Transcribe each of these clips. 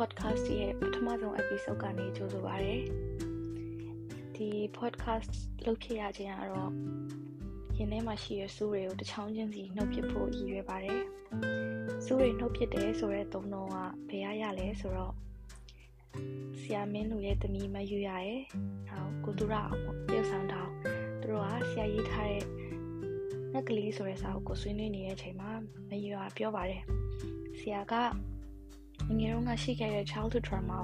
podcast ရဲ့ပထမဆုံး episode ကနေကြိုဆိုပါရစေ။ဒီ podcast လုပ်ဖြစ်ရခြင်းကတော့ရင်ထဲမှာရှိတဲ့စူးတွေကိုတစ်ချောင်းချင်းစီနှုတ်ပစ်ဖို့ရည်ရွယ်ပါတယ်။စူးတွေနှုတ်ပစ်တယ်ဆိုတဲ့သုံးနှုန်းကဘယ်ရရလဲဆိုတော့ဆရာမင်းတို့ရဲ့တမီမယူရရဲ့။နောက်ကိုတူရအောင်ပြုတ်ဆောင်တောင်းသူတို့ကဆရာရေးထားတဲ့နက်ကလေးဆိုတဲ့စာအုပ်ကိုဆွေးနွေးနေတဲ့အချိန်မှာမယူရပြောပါတယ်။ဆရာက ငငယ်တုန်းကရှိခဲ့တဲ့ childhood trauma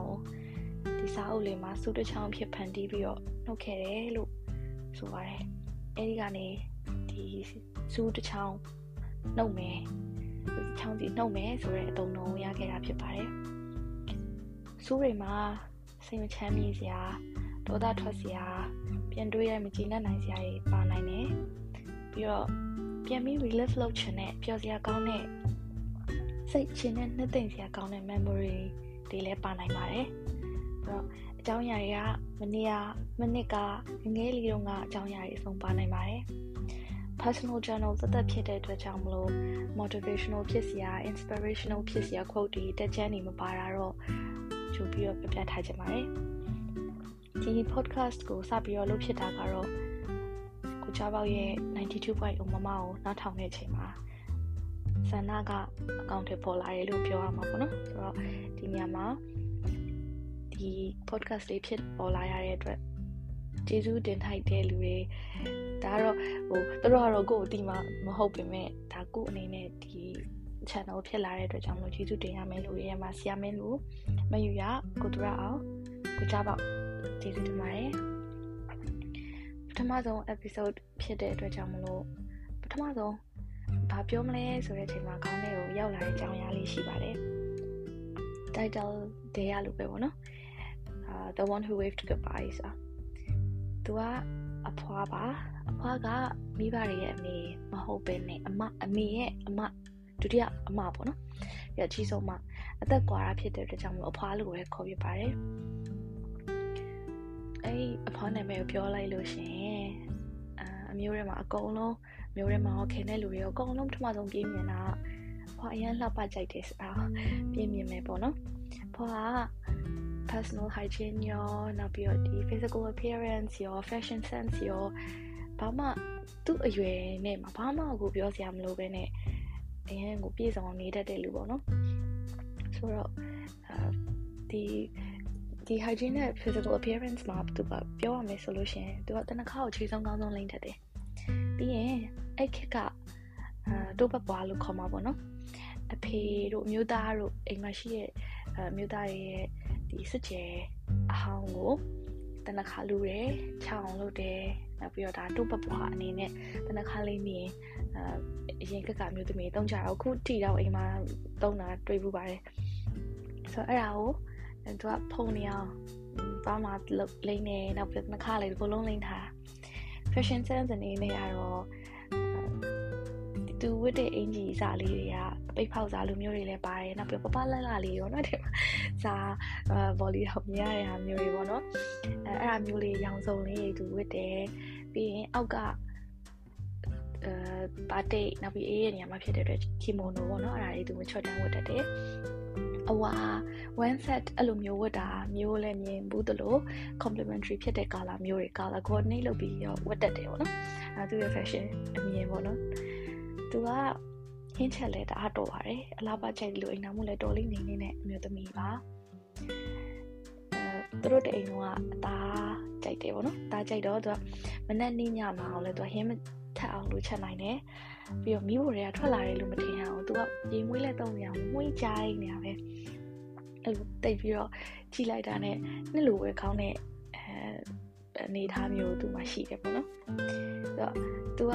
ကိုဒီစာအုပ်လေးမှာစူးတစ်ချောင်းဖြစ်ဖန်တီးပြီးတော့နှုတ်ခဲ့တယ်လို့ဆိုပါတယ်။အဲဒီကနေဒီစူးတစ်ချောင်းနှုတ်မယ်ဒီချောင်းစီနှုတ်မယ်ဆိုတဲ့အသုံးလုံးရခဲ့တာဖြစ်ပါတယ်။စူးတွေမှာစိတ်မချမ်းမြေ့စရာဒေါသထွက်စရာပြန်တွေးရမကြည်နဲ့နိုင်စရာတွေပါနိုင်တယ်။ပြီးတော့ပြန်ပြီး relive လုပ်ချင်တဲ့ပျော်စရာကောင်းတဲ့ စိတ်ရှင်နဲ့နှစ်သိမ့်စရာကောင်းတဲ့ memory တွေလည်းပါနိုင်ပါတယ်။အဲ့တော့အကြောင်းအရာတွေကမနေ့ကမနစ်ကငငယ်လေးတုန်းကအကြောင်းအရာတွေအဆုံးပါနိုင်ပါတယ်။ personal journal သက်သက်ဖြစ်တဲ့အတွက်ကြောင့်မလို့ motivational ဖြစ်စရာ inspirational ဖြစ်စရာ quote တွေတက်ချမ်းနေမပါတာတော့ကြိုပြီးတော့ပြပြထားကြပါတယ်။ဒီ podcast ကိုစပြီးတော့လုပ်ဖြစ်တာကတော့ကိုချပေါက်ရဲ့92.0မမကိုနောက်ထောင်တဲ့အချိန်မှာ ဆန္ဒကအကောင့်ထဲပေါ်လာတယ်လို့ပြောရမှာပေါ့နော်ဆိုတော့ဒီနေရာမှာဒီ podcast လေးဖြစ်ပေါ်လာရတဲ့အတွက်ကျေးဇူးတင်ထိုက်တဲ့လူတွေဒါကတော့ဟိုသူတို့ကတော့ကိုယ့်အတိမမဟုတ်ပေမဲ့ဒါကိုယ့်အနေနဲ့ဒီ channel ဖြစ်လာတဲ့အတွက်ကြောင့်မလို့ကျေးဇူးတင်ရမယ်လို့ရမှာဆရာမင်းလို့မယူရကိုတူရအောင်ကိုကြပေါ့ကျေးဇူးတင်ပါတယ်ပထမဆုံး episode ဖြစ်တဲ့အတွက်ကြောင့်မလို့ပထမဆုံး ဘာပြောမလဲဆိုတဲ့အချိန်မှာခေါင်းထဲကိုရောက်လာတဲ့အကြောင်းအရာလေးရှိပါတယ် title ဒေရလို့ပဲပေါ့နော်အာ the one who waved goodbye ဆိုသူကအဖွားပါအဖွားကမိဘတွေရဲ့အမေမဟုတ်ပဲနဲ့အမအမေရဲ့အမဒုတိယအမပေါ့နော်ရအကြီးဆုံးမအသက်ကွာတာဖြစ်တဲ့အတွက်ကြောင့်မလို့အဖွားလို့ပဲခေါ်ပြပါတယ်အဲ့အဖွားနာမည်ကိုပြောလိုက်လို့ရှင်အာအမျိုးတွေမှာအကုန်လုံး မျိုးထဲမှာခင်တဲ့လူတွေရောအကုန်လုံးပထမဆုံးပြင်းမြင်တာဖွာအရင်လှပကြိုက်တယ်ဆိုတာပြင်းမြင်မယ်ပေါ့နော်ဖွာက personal hygiene ရောနောက်ပြီးတော့ဒီ physical appearance ရော fashion sense ရောဘာမှသူ့အရွယ်နဲ့ဘာမှကိုပြောစရာမလိုပဲနဲ့အရင်ကိုပြည့်စုံနေတတ်တဲ့လူပေါ့နော်ဆိုတော့ဒီဒီ hygiene နဲ့ physical appearance မှာသူကပြောရမယ်ဆိုလို့ရှင်သူကတနခါကိုခြေဆုံးကောင်းဆုံးလိမ့်တတ်တယ် ပြီးရင်အဲ့ခက်ကအာတိုးပတ်ပွားလို့ခေါ်မှာပေါ့နော်အဖေတို့အမျိုးသားတို့အိမ်မှာရှိတဲ့အမျိုးသားရဲ့ဒီစစ်ကျဲအဟောင်းကိုတနခါလူတယ်ချောင်းလုပ်တယ်နောက်ပြီးတော့ဒါတိုးပတ်ပွားအနေနဲ့တနခါလေးမြင်အအရင်ကကမျိုးသမီးတုံးကြတော့ခုထိတော့အိမ်မှာတုံးတာတွေ့ဘူးပါတယ်ဆိုတော့အဲ့ဒါကိုသူကဖုံနေအောင်ဘာမှလိမ့်နေနောက်ပြီးနှခါလေးဒီဘလုံးလိမ့်ထား fashion sense အနေနဲ့ကတော့သူဝတ်တဲ့အင်ကြီးစားလေးတွေကအပိတ်ဖောက်စားလိုမျိုးတွေလည်းပါတယ်နောက်ပြီးပပလက်လာလေးရောနော်တဲ့စားဗော်လီဟောင်မြရတဲ့ဟာမျိုးတွေပေါ့နော်အဲအဲ့အမျိုးလေးရောင်စုံလေးသူဝတ်တယ်ပြီးရင်အောက်ကအဲပါတိတ်နောက်ပြီးအေးရဲ့နေရာမှာဖြစ်တဲ့အတွက်ကီမိုနိုပေါ့နော်အဲ့ဒါလေးသူမချော့တန်းဝတ်တတ်တယ် အဝါ one set အဲ့လိုမျိုးဝတ်တာမျိုးလည်းမြင်ဘူးတလို့ complementary ဖြစ်တဲ့ color မျိုးတွေ color coordinate လုပ်ပြီးတော့ဝတ်တတ်တယ်ပေါ့နော်အဲသူရဲ့ fashion အမြင်ပေါ့နော်သူကဟင်းချက်လဲတအားတော်ပါတယ်အလားပါချိုက်လို့အိမ်နာမှုလဲတော်လေးနေနေနဲ့အမျိုးသမီးပါအဲသူတို့တဲ့အိမ်ကအသားကြိုက်တယ်ပေါ့နော်သားကြိုက်တော့သူကမနဲ့နင်းညမှာအောင်လဲသူကဟင်းမထက်အောင်လို့ချက်နိုင်တယ်ပြီးတော့မိဖို့တွေကထွက်လာတယ်လို့မထင်အောင်သူကရေမွေးလဲတုံးနေအောင်မွေးကြိုင်းနေရပဲ အဲ့လိုတိတ်ပြီးတော့ကြည့်လိုက်တာနဲ့နှစ်လိုပဲခေါင်းနဲ့အဲအနေထားမျိုးသူမှရှိတယ်ပေါ့နော်အဲ့တော့သူက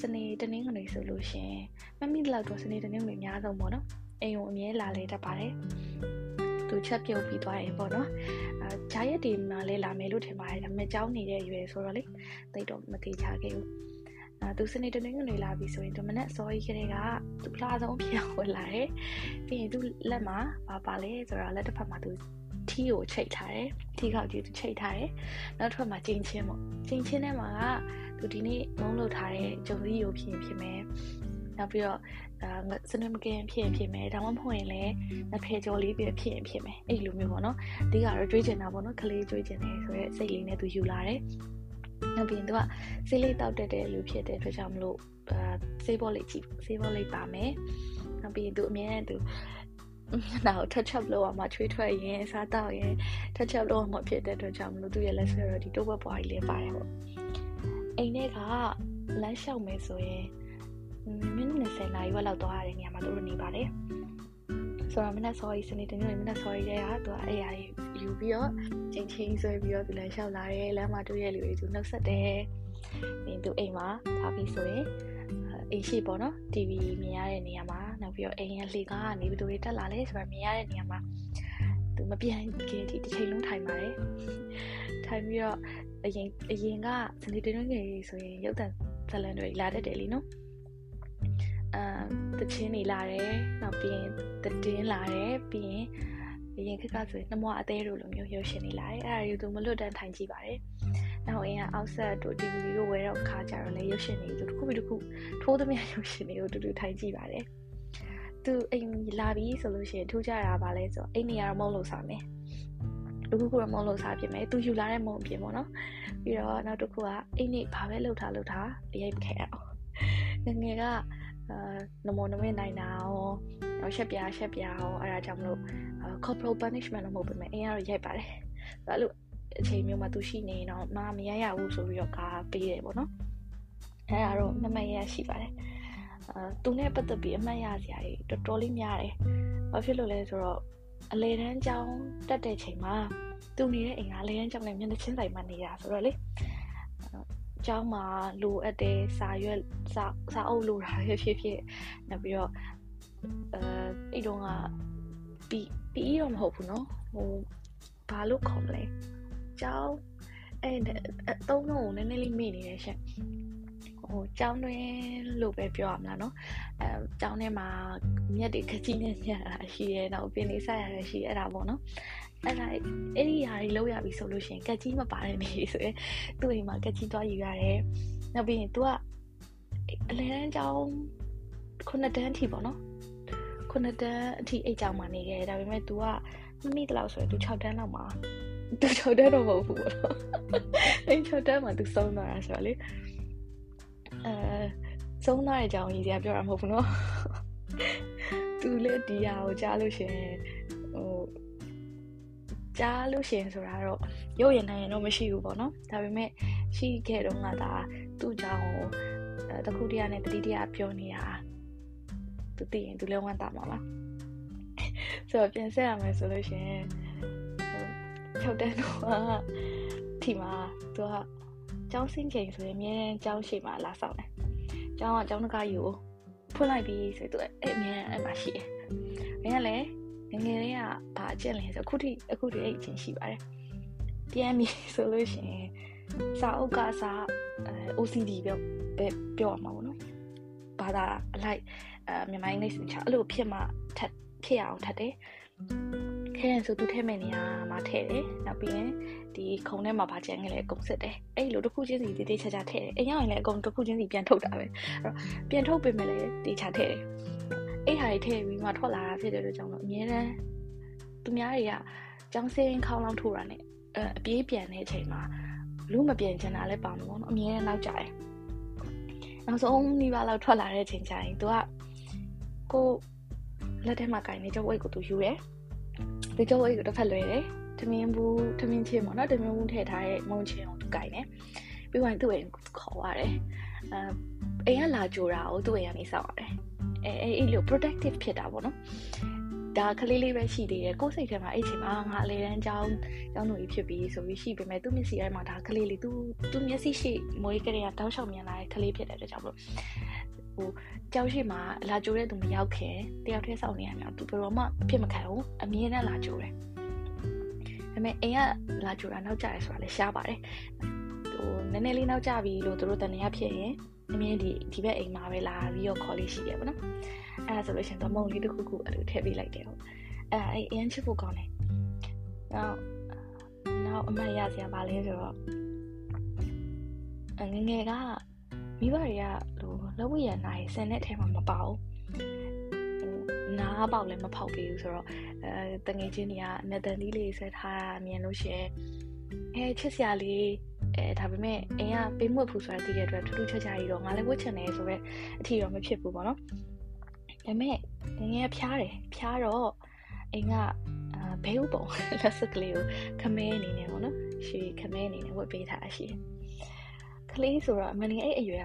စနေတနင်္ဂနွေဆိုလို့ရှင်မမိလောက်တော့စနေတနင်္ဂနွေအများဆုံးပေါ့နော်အိမ်ကိုအမြဲလာလေတတ်ပါတယ်သူချက်ပြုတ်ပြီးသွားရင်ပေါ့နော်အဲဂျာရက်ဒီမှာလဲလာမယ်လို့ထင်ပါတယ်ဒါပေမဲ့ကြောင်းနေတဲ့ရွယ်ဆိုတော့လေတိတ်တော့မသေးချခဲ့ဘူး အဲသူစနေတနင်္ဂနွေလာပြီဆိုရင်ဒီမနက်စောကြီးကလေးကသူပလာဆုံးပြန်ဝင်လာတယ်ပြီးရင်သူလက်မှာပါပါလဲဆိုတော့လက်တစ်ဖက်မှာသူထီကိုချိတ်ထားတယ်ထီခေါက်ကြီးသူချိတ်ထားတယ်နောက်တစ်ဖက်မှာကျင်းချင်းပေါ့ကျင်းချင်းထဲမှာကသူဒီနေ့မုံလို့ထားတဲ့ဂျုံစည်းကိုဖြစ်ဖြစ်မယ်နောက်ပြီးတော့အာစနစ်မကင်ဖြစ်ရင်ဖြစ်မယ်ဒါမှမဟုတ်ရင်လည်းလက်ဖဲကြော်လေးပြဖြစ်ရင်ဖြစ်မယ်အဲ့လိုမျိုးပေါ့နော်အဓိကတော့တွေးချင်တာပေါ့နော်ကလေးတွေးချင်တယ်ဆိုတော့စိတ်လေးနဲ့သူယူလာတယ် နောက်ပြီးရင်သူကဆေးလေးတောက်တက်တဲ့လူဖြစ်တဲ့အတွက်ကြောင့်မလို့အာဆေးဘောလေးကြည့်ဆေးဘောလေးပါမယ်နောက်ပြီးရင်သူအမြဲတမ်းသူနောက် touch up လုပ်အောင်မချွေးထွက်ရင်စားတော့ရင် touch up လုပ်အောင်မဖြစ်တဲ့အတွက်ကြောင့်မလို့သူရဲ့ lesson တော့ဒီတော့ဘွားကြီးလေးပါတယ်ပေါ့အိမ်ထဲကလမ်းလျှောက်မယ်ဆိုရင်မိနစ်20နာရီဝက်လောက်သွားရတဲ့နေရာမှာသူတို့နေပါတယ် ဆိုတော့မနက်စောကြီးစနေတနေ့မနက်စောကြီးတဲ့ဟာသူကအဲ့ဟာယူပြီးတော့ချိန်ချင်းဆွဲပြီးတော့သူလည်းလျှောက်လာတယ်လမ်းမှာတွေ့ရလူတွေသူနှုတ်ဆက်တယ်ပြီးသူအိမ်မှာထားပြီးဆိုရင်အိမ်ရှိပေါ့နော် TV မြင်ရတဲ့နေရာမှာနောက်ပြီးတော့အိမ်ရလေကားကနေဘယ်သူတွေတက်လာလဲဆိုတော့မြင်ရတဲ့နေရာမှာသူမပြန်ခင်ဒီတစ်ချိန်လုံးထိုင်ပါတယ်ထိုင်ပြီးတော့အရင်အရင်ကစနေတင်းငယ်ကြီးဆိုရင်ရုပ်တံဇလန်တွေလာတတ်တယ်လीနော်အာ တချင်းနေလာတယ်နောက်ပြီးရင်တတင်းလာတယ်ပြီးရင်အရင်ခက်ကဆိုရင်နှမွားအသေးတို့လိုမျိုးရုပ်ရှင်နေလာတယ်အဲ့ဒါတွေသူမလွတ်တမ်းထိုင်ကြည့်ပါတယ်နောက်အင်းကအောက်ဆက်တို့ DVD တို့ဝယ်တော့ခါကြတော့လေရုပ်ရှင်တွေသူတစ်ခုပြီးတစ်ခုထိုးသမျှရုပ်ရှင်တွေကိုတူတူထိုင်ကြည့်ပါတယ်သူအိမ်လာပြီးဆိုလို့ရှိရင်ထူးကြတာပါလဲဆိုအိမ်နေရာတော့မဟုတ်လို့စားမယ်တခုခုတော့မဟုတ်လို့စားဖြစ်မယ်သူယူလာတဲ့မုံအပြင်ပေါ့နော်ပြီးတော့နောက်တစ်ခုကအိမ်နေဘာပဲလှုပ်ထားလှုပ်ထားအရေးမခဲအောင်ငငယ်က အာနမောနမေနိုင်တာရောရှက်ပြားရှက်ပြားရောအဲ့ဒါကြောင့်မလို့ corporal punishment တော့မဟုတ်ပါမယ်အင်းကတော့ရိုက်ပါတယ်အဲ့လိုအချိန်မျိုးမှာသူရှိနေတော့မမရရဘူးဆိုပြီးတော့ကားပေးတယ်ပေါ့နော်အဲ့ဒါတော့မမရရရှိပါတယ်အာသူနဲ့ပတ်သက်ပြီးအမှတ်ရစရာတွေတော်တော်လေးများတယ်ဘာဖြစ်လို့လဲဆိုတော့အလေတန်းကျောင်းတက်တဲ့ချိန်မှာသူနေတဲ့အိမ်ကအလေတန်းကျောင်းနဲ့မျက်နှာချင်းဆိုင်မှာနေတာဆိုတော့လေ ကျောင်းမှာလိုအပ်တဲ့စာရွက်စာစာအုပ်လိုတာဖြစ်ဖြစ်ဖြစ်နောက်ပြီးတော့အဲအဲ့တုန်းကပီပီတော့မဟုတ်ဘူးเนาะဟိုဘာလို့ခေါ်မလဲကျောင်းအဲ့အသုံးလုံးကိုနည်းနည်းလေးမေ့နေတယ်ရှင်ဟိုကျောင်းတွင်လို့ပဲပြောရမလားเนาะအဲကျောင်းထဲမှာမြက်တွေခကြီးနဲ့ညက်တာရှိရဲနောက်ပင်လေးဆက်ရတာရှိအဲ့ဒါပေါ့နော် အဲ့ဒါအဲ့ဒီဟာတွေလောက်ရပြီဆိုလို့ရှိရင်ကက်ကြီးမပါတဲ့နေဆိုရင်သူ့အိမ်မှာကက်ကြီးသွားယူရတယ်နောက်ပြီးရင် तू ကအလဲတန်းကျောင်းခုနှစ်တန်းအထိပေါ့နော်ခုနှစ်တန်းအထိအိတ်ကျောင်းမှာနေခဲ့ဒါပေမဲ့ तू ကမမိတလောက်ဆိုရင် तू 6တန်းလောက်မှာ तू 6တန်းတော့မဟုတ်ဘူးပေါ့နော်အဲ့6တန်းမှာ तू ဆုံးသွားတာဆိုတော့လေအဲဆုံးသွားတဲ့အကြောင်းကြီးစရာပြောတာမဟုတ်ဘူးနော်သူလည်းဒီဟာကိုကြားလို့ရှင်ဟို ကြားလို့ရှင်ဆိုတာတော့ရုပ်ရည်နိုင်ရင်တော့မရှိဘူးပေါ့နော်ဒါပေမဲ့ရှိခဲ့တော့ငါဒါသူ့ကြောင့်အဲတခုတည်းနဲ့တတိတည်းပြောနေတာသူသိရင်သူလည်းဝမ်းသာမှာပါဆိုတော့ပြန်ဆက်ရမယ်ဆိုလို့ရှင်ဟို6တန်းတော့ဒီမှာသူကကျောင်းဆင်းချိန်ဆိုရင်အမြဲတမ်းကျောင်းရှိမှလာဆောင်တယ်ကျောင်းကကျောင်းတကားယူဖွင့်လိုက်ပြီးဆိုတော့အဲ့အမြဲအဲ့မှာရှိတယ်။ဘယ်ကလဲ ငငယ်လေးကဘာအကျင့်လဲဆိုအခုထိအခုထိအဲ့အချင်းရှိပါတယ်။ပြန်ပြီဆိုလို့ရှိရင်စာအုပ်ကစာ OCD ပြောပဲပြောရမှာပေါ့နော်။ဘာသာအလိုက်အဲမြန်မာအင်္ဂလိပ်စချအဲ့လိုဖြစ်မှထပ်ဖြစ်အောင်ထပ်တယ်။ခဲရင်ဆိုသူထဲမဲ့နေရာမှာထည့်တယ်။နောက်ပြီးရင်ဒီခုံထဲမှာဗာကြံငယ်လဲအကုန်စစ်တယ်အဲ့လိုတစ်ခုချင်းစီတေးသေးချာချာထည့်တယ်အိမ်ရောက်ရင်လည်းအကုန်တစ်ခုချင်းစီပြန်ထုတ်တာပဲအဲ့တော့ပြန်ထုတ်ပေးမယ်လေတေးချာထည့်တယ် အဲ့ဟာတွေထည့်ပြီးမှထွက်လာတာဖြစ်တဲ့အတွက်ကြောင့်တော့အများတန်းသူများတွေကကျောင်းစင်းခေါင်းလောင်းထိုးတာနဲ့အအပြေးပြန်တဲ့အချိန်မှာလူမပြန်ချင်တာလည်းပါမှာပေါ့နော်အများနဲ့နောက်ကြတယ်နောက်ဆုံးနှီးပါလောက်ထွက်လာတဲ့အချိန်ကျရင်သူကကိုလက်ထဲမှာကင်နေကြဝိတ်ကိုသူယူရဲဒီကြဝိတ်ကိုတစ်ဖက်လွှဲတယ်ထမင်းဘူးထမင်းချင်းပေါ့နော်ထမင်းဘူးထည့်ထားတဲ့မုံချင်းကိုသူကင်တယ်ပြီးရင်သူ့အိမ်ခေါ်ရတယ်အဲအိမ်ကလာကြိုတာကိုသူ့အိမ်ကနေစောက်ရတယ် အဲအဲ့လို protective ဖြစ်တာပေါ့နော်ဒါကလေးလေးပဲရှိသေးတယ်ကိုယ်စိတ်ထဲမှာအဲ့ချိန်မှာငါအလေတန်းကျောင်းကျောင်းသူကြီးဖြစ်ပြီးဆိုပြီးရှိပေမဲ့သူ့မျက်စိထဲမှာဒါကလေးလေးသူသူမျက်စိရှိမွေးကလေးကတောက်လျှောက်မြင်လာတဲ့ကလေးဖြစ်တဲ့အတွက်ကြောင့်မလို့ဟိုကြောက်ရှိမှာလာကြိုတဲ့သူမရောက်ခင်တယောက်တည်းစောင့်နေရမှာသူဘယ်တော့မှအဖြစ်မခံဘူးအမြဲတမ်းလာကြိုတယ်ဒါပေမဲ့အိမ်ကလာကြိုတာနောက်ကျရဲဆိုတာလည်းရှားပါတယ်ဟိုနည်းနည်းလေးနောက်ကျပြီလို့သူတို့တန်နေရဖြစ်ရင် အမြင်ဒီဒီဘက်အိမ်မှာပဲလာပြီးတော့ခေါ်လေးရှိရပါတော့အဲ့ဒါဆိုလို့ရှင်သမုံလေးတစ်ခုခုအဲ့လိုထည့်ပေးလိုက်တယ်ဟုတ်အဲ့အဲ့အရင်ချစ်ဖို့ကောင်းတယ်နောက်နောက်အမှတ်ရစရာပါလဲဆိုတော့ငငယ်ကမိဘတွေကဟိုလက်ဝတ်ရနိုင်ဆင်တဲ့အထဲမှာမပါဘူးနားပေါက်လည်းမဖောက်ပေးဘူးဆိုတော့အဲတငယ်ချင်းတွေကနယ်တန်လေးလေးဆွဲထားတာမြင်လို့ရှိရင်အဲချစ်စရာလေး အဲဒါပေမဲ့အိမ်ကပေးမွတ်ဖို့ဆိုတာသိတဲ့အတွက်ထူးထူးခြားခြားကြီးတော့ငါလည်းဝတ်ချင်တယ်ဆိုတော့အထီတော့မဖြစ်ဘူးပေါ့နော်ဒါပေမဲ့ငယ်ဖျားတယ်ဖျားတော့အိမ်ကအာဘဲဥပုံလက်စကလေးကိုခမဲအနေနဲ့ပေါ့နော်ရှေ့ခမဲအနေနဲ့ဝတ်ပေးထားရှိတယ်ကလေးဆိုတော့အမှန်တကယ်အဲ့အရွယ်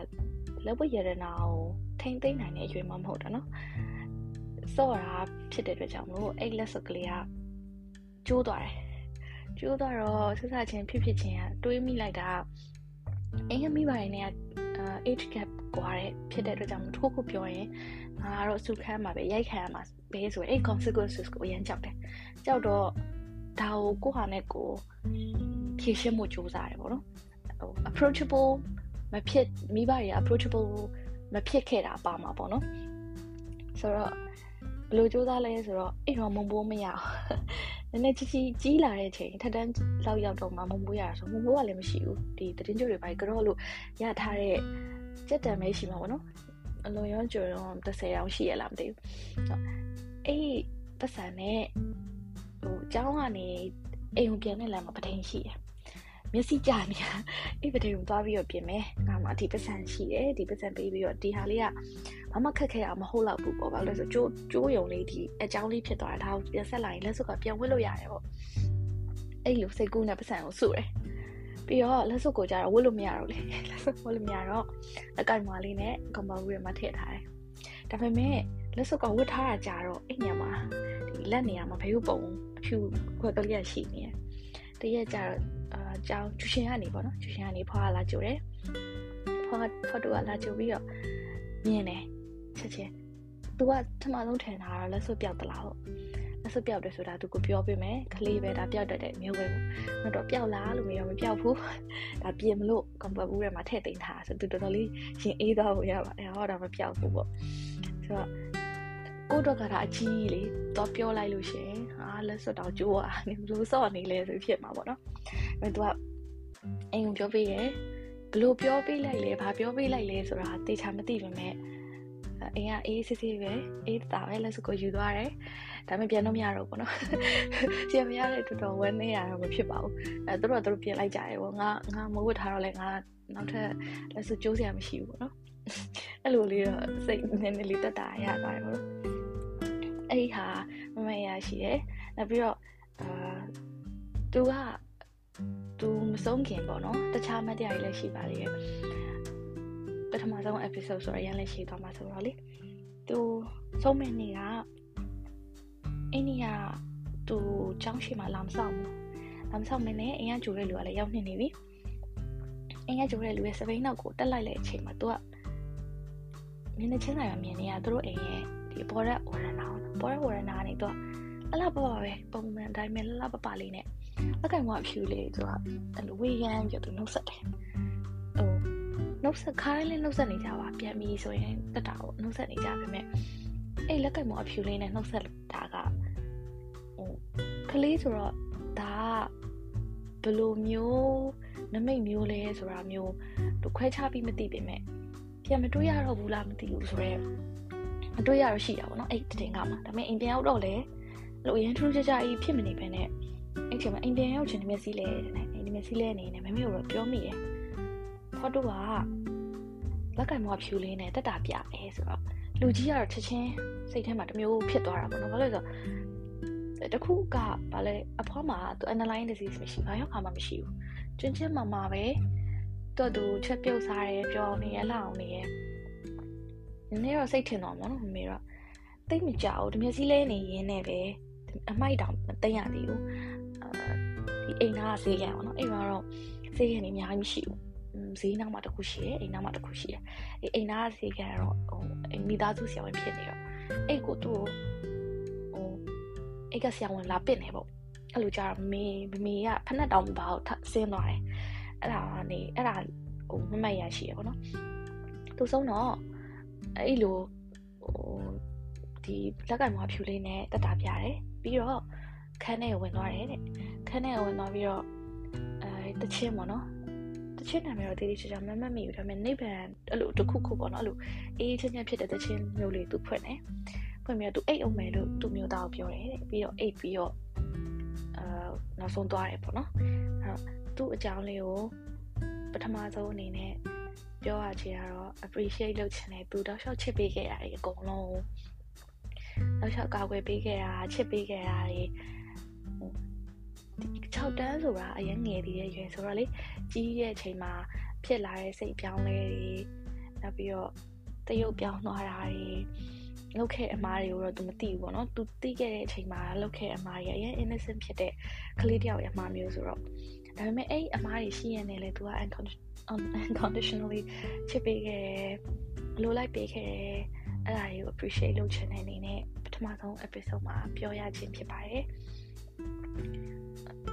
ကလက်ဝတ်ရတနာကိုထိမ့်သိမ့်နိုင်တဲ့အရွယ်မှမဟုတ်တာနော်စော့တာဖြစ်တဲ့အတွက်ကြောင့်မလို့အဲ့လက်စကလေးကကျိုးသွားတယ် ကျိုးသွားတော့ဆက်ဆချင်းဖြစ်ဖြစ်ချင်းကတွေးမိလိုက်တာအင်းမိပါရင်လည်း age gap ကွာတဲ့ဖြစ်တဲ့အတွက်ကြောင့်ထိုးခုပြောရင်ငါကတော့စုခမ်းမှာပဲရိုက်ခံရမှာပဲဆိုရင်အဲ့ consequences ကိုအရင်ကြောက်တယ်ကြောက်တော့ဒါကိုကိုဟာနဲ့ကိုဖြည့်ရှင်းမှုစူးစမ်းတယ်ပေါ့နော်ဟို approachable မဖြစ်မိဘတွေက approachable မဖြစ်ခဲ့တာပါမှာပေါ့နော်ဆိုတော့ဘယ်လိုစူးစမ်းလဲဆိုတော့အိမ်တော်မုံပိုးမရအောင်န ည်းနည်းကြီးကြီးကြီးလာတဲ့အချိန်ထက်တန်းလောက်ရောက်တော့မှမုံပိုးရတာဆိုမုံပိုးကလည်းမရှိဘူးဒီတရင်ကျုပ်တွေပါကြောလို့ရထားတဲ့စက်တံပဲရှိမှာပေါ့နော်အလွန်ရောကျော်တော့30ရောင်ရှိရလားမသိဘူးအဲ့ပတ်စံနဲ့ဟိုအเจ้าကနေအိမ်ကိုပြန်တဲ့လမ်းမှာပထိန်ရှိတယ် မျက်စိကြနေတာအဲ့ပဒေကိုသွားပြီးတော့ပြင်မယ်ငါမှဒီပတ်စံရှိတယ်ဒီပတ်စံပေးပြီးတော့ဒီဟာလေးကဘာမှခက်ခဲအောင်မဟုတ်တော့ဘူးပေါ့ဘာလို့လဲဆိုကျိုးကျိုးယုံလေးဒီအကြောင်းလေးဖြစ်သွားတာဒါကိုပြန်ဆက်လိုက်ရင်လက်စုပ်ကပြန်ဝစ်လို့ရတယ်ပေါ့အဲ့လိုစိတ်ကူးနဲ့ပတ်စံကိုစုတယ်ပြီးတော့လက်စုပ်ကိုကြတော့ဝတ်လို့မရတော့လေလက်စုပ်ဝတ်လို့မရတော့အကိုင်မွာလေးနဲ့ကွန်ပါဘူးတွေမှာထည့်ထားတယ်ဒါပေမဲ့လက်စုပ်ကဝတ်ထားတာကြတော့အဲ့ညမှာဒီလက်နေရာမှာဘယ်လိုပုံအဖြူခွက်ကလေးရှိနေတယ်တရက်ကြတော့ အာကြောင်းကျူရှင်ကနေပေါ့နော်ကျူရှင်ကနေဖွာလာကြိုတယ်ဖွာဖွာတူကလာကြိုပြီးတော့မြင်တယ်ချက်ချင်း तू ကပထမဆုံးထင်တာတော့လက်စွပ်ပြောက်သလားဟုတ်လက်စွပ်ပြောက်တယ်ဆိုတာ तू ကိုပြောပေးမယ်ကလေးပဲဒါပြောက်တတ်တဲ့မျိုးပဲပေါ့တော့ပြောက်လားလို့မေးတော့မပြောက်ဘူးဒါပြင်မလို့ကွန်ပျူတာဘူးထဲမှာထည့်သိမ်းထားဆိုသူတော်တော်လေးရင်အေးသွားဖို့ရပါတယ်ဟောဒါမပြောက်ဘူးပေါ့ဆိုတော့ကိုတော့ကတာအကြီးလေတော့ပြောလိုက်လို့ရှင်ဟာလက်စွပ်တော့ကျိုးอ่ะနေဘလို့စော့နေလဲဆိုဖြစ်မှာပေါ့နော် အဲ तू ကအိမ်ကိုပြောပေးရယ်ဘလို့ပြောပေးလိုက်လဲဘာပြောပေးလိုက်လဲဆိုတာတေချာမသိပါနဲ့အိမ်ကအေးစစ်စစ်ပဲအေးတာပဲလက်စွပ်ကိုယူသွားတယ်ဒါပေမဲ့ပြန်တော့မရတော့ဘူးနော်ပြန်မရတဲ့တော်တော်ဝမ်းနေရတော့မဖြစ်ပါဘူးအဲသူတို့ကသူတို့ပြန်လိုက်ကြတယ်ပေါ့ငါငါမဝတ်ထားတော့လဲငါနောက်ထပ်လက်စွပ်ကျိုးစရာမရှိဘူးပေါ့နော်အဲ့လိုလေးတော့စိတ်နည်းနည်းလေးတက်တာရသွားတယ်ပေါ့နော်အဲ့ဒီဟာမမရရှိတယ်နောက်ပြီးတော့အာသူက သူမဆုံးခင်ပေါ့နော်တခြားမတရားကြီးလည်းရှိပါလေပထမဆုံး episode ဆိုတော့ရန်လည်းရှိသွားမှာဆိုတော့လေသူဆုံးမနေ့ကအိန္ဒိယသူကျောင်းရှိမှလာမဆောင်ဘူးလာမဆောင်မနဲ့အင်ကဂျိုတဲ့လူကလည်းရောက်နေနေပြီအင်ကဂျိုတဲ့လူရဲ့စပိန်နောက်ကိုတက်လိုက်တဲ့အချိန်မှာသူကမျက်နှာချင်းဆိုင်မှာမြင်နေရသူတို့အိမ်ရဲ့ဒီပေါ်ရက်ဝရနာပေါ်ရက်ဝရနာကနေသူကအလှပပပဲပုံမှန်တိုင်းပဲလှလှပပလေးနဲ့ အကင်ကအဖြူလေးသူကအဲ့လိုဝေးရမ်းပြသူနှုတ်ဆက်တယ်ဟိုနှုတ်ဆက်ခါတိုင်းလည်းနှုတ်ဆက်နေကြပါပြန်ပြီးဆိုရင်တက်တာပေါ့နှုတ်ဆက်နေကြပါပဲအဲ့လက်ကင်ကအဖြူလေးနဲ့နှုတ်ဆက်တာကဟိုကလေးဆိုတော့ဒါဘလိုမျိုးနမိတ်မျိုးလဲဆိုတာမျိုးတို့ခွဲခြားပြီးမသိပေမဲ့ပြန်မတွေ့ရတော့ဘူးလားမသိဘူးဆိုတော့မတွေ့ရတော့ရှိတာပေါ့နော်အဲ့တင်ကမှာဒါပေမဲ့အိမ်ပြန်ရောက်တော့လေလို့အရင်ထူးခြားခြားကြီးဖြစ်မနေဘဲနဲ့ အဲ့ချိန်မှာအိမ်ပြန်ရောက်ချင်တဲ့မျက်စိလဲအိမ်ဒီမျက်စိလဲအနေနဲ့မမေကိုတော့ပြောမိတယ်ဖော်တူကလက်ကင်မောဖြူလေးနဲ့တက်တာပြအဲဆိုတော့လူကြီးကတော့ချက်ချင်းစိတ်ထဲမှာတမျိုးဖြစ်သွားတာပေါ့နော်ဘာလို့လဲဆိုတော့တခုကဘာလဲအဖွားမှာသူ underlying disease မရှိဘာရောက်ခါမှမရှိဘူးကျွန်းချင်းမာမာပဲတော့သူချက်ပြုတ်စားတယ်ပြောနေရလောက်နေရနည်းနည်းတော့စိတ်ထင်တော့မနော်မမေတော့တိတ်မကြောက်ဒီမျက်စိလဲနေရင်းနဲ့ပဲအမိုက်တောင်မသိရသေးဘူးအာ ဒီအိမ်သားကဈေးရအောင်နော်အိမ်မှာတော့ဈေးရနေအများကြီးမရှိဘူးဈေးနောက်မှာတစ်ခုရှိတယ်အိမ်နောက်မှာတစ်ခုရှိတယ်အဲအိမ်သားကဈေးရတော့ဟိုမိသားစုဆရာဝန်ဖြစ်နေတော့အဲ့ကိုသူ့ဟိုအဲ့ကဆရာဝန်လာပစ်နေပေါ့အဲ့လိုကြာမေမမေကဖက်နဲ့တောင်ဘာကိုဆင်းသွားတယ်အဲ့ဒါကနေအဲ့ဒါဟိုမမတ်ရရှိရပေါ့နော်သူဆုံးတော့အဲ့လိုဟိုဒီလက်ကင်မွားဖြူလေးနဲ့တက်တာပြတယ်ပြီးတော့ခန်းထဲဝင်သွားတယ်တဲ့ ခန်းထဲဝင်သွားပြီးတော့အဲတချင်းပေါ့နော်တအချင်းနာမည်တော့တည်တည်ချာချာမမှတ်မိဘူးဒါပေမဲ့နိဗ္ဗာန်အဲ့လိုတစ်ခုခုပေါ့နော်အဲ့လိုအေးချင်းချင်းဖြစ်တဲ့တခြင်းမျိုးလေးသူဖွင့်တယ်ဖွင့်ပြီးတော့သူအိတ်အောင်မယ်လို့သူမျိုးသားကိုပြောတယ်တဲ့ပြီးတော့အိတ်ပြီးတော့အာနောက်ဆုံးသွားတယ်ပေါ့နော်အဲ့တော့သူ့အကြောင်းလေးကိုပထမဆုံးအနေနဲ့ပြောရချင်ကတော့ appreciate လုပ်ချင်တယ်သူတော့ရှော့ချစ်ပေးခဲ့ရတယ်အကုန်လုံးနောက်လျှောက်ကာကွယ်ပေးခဲ့တာချစ်ပေးခဲ့တာတွေ 6တန်းဆိုတာအရင်ငယ်သေးတဲ့ရွယ်ဆိုတော့လေကြီးတဲ့အချိန်မှာဖြစ်လာတဲ့စိတ်ပြောင်းလဲတွေနောက်ပြီးတော့တရုတ်ပြောင်းသွားတာတွေလုတ်ခဲ့အမားတွေကိုတော့သူမသိဘူးပေါ့နော်သူသိခဲ့တဲ့အချိန်မှာလုတ်ခဲ့အမားတွေအရင် innocent ဖြစ်တဲ့ကလေးတယောက်ရဲ့အမားမျိုးဆိုတော့ဒါပေမဲ့အဲ့အမားတွေရှိရင်လည်းသူက unconditionally ချစ်ပေးခဲ့တယ်လိုလိုက်ပေးခဲ့တယ်အဲ့ဒါတွေကို appreciate လုပ်ချင်တဲ့အနေနဲ့ပထမဆုံး episode မှာပြောရခြင်းဖြစ်ပါတယ်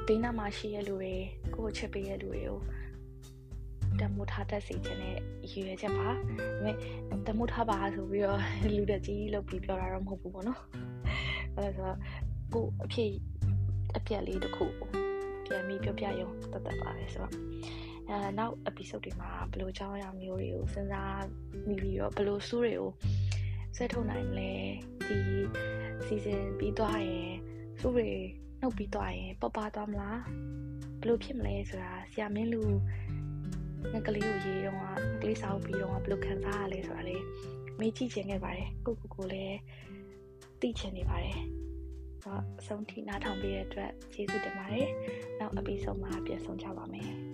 ဘေးနားမှာရှိတဲ့လူတွေကိုချစ်ပေးတဲ့လူတွေကိုတမိုးထားတတ်စေခြင်းနဲ့ရည်ရွယ်ချက်ပါဒါပေမဲ့တမိုးထားပါဆိုပြီးတော့လူတက်ကြီးလုပ်ပြီးပြောတာတော့မဟုတ်ဘူးပေါ့နော်အဲဒါဆိုကိုအဖြစ်အပြက်လေးတစ်ခုပြန်ပြီးပြောပြရုံတတ်တတ်ပါလေဆိုတော့အဲနောက် episode တွေမှာဘယ်လိုကြောင်းအရာမျိုးတွေကိုစဉ်းစားမိပြီးတော့ဘယ်လိုစူးတွေကိုဆွဲထုတ်နိုင်မလဲဒီ season ပြီးသွားရင်စူးတွေ နှုတ်ပြီးသွားရင်ပပသွားမလားဘယ်လိုဖြစ်မလဲဆိုတာဆရာမင်းလူငကလေးကိုရေးတော့ကလေးစာအုပ်ပြီးတော့ဘယ်လိုခံစားရလဲဆိုတာလေမေးကြည့်ခြင်းခဲ့ပါတယ်ကိုကိုကိုလည်းသိချင်နေပါတယ်တော့အဆုံးထိနားထောင်ပေးတဲ့အတွက်ကျေးဇူးတင်ပါတယ်နောက် episode မှာပြန်ဆောင်ကြပါမယ်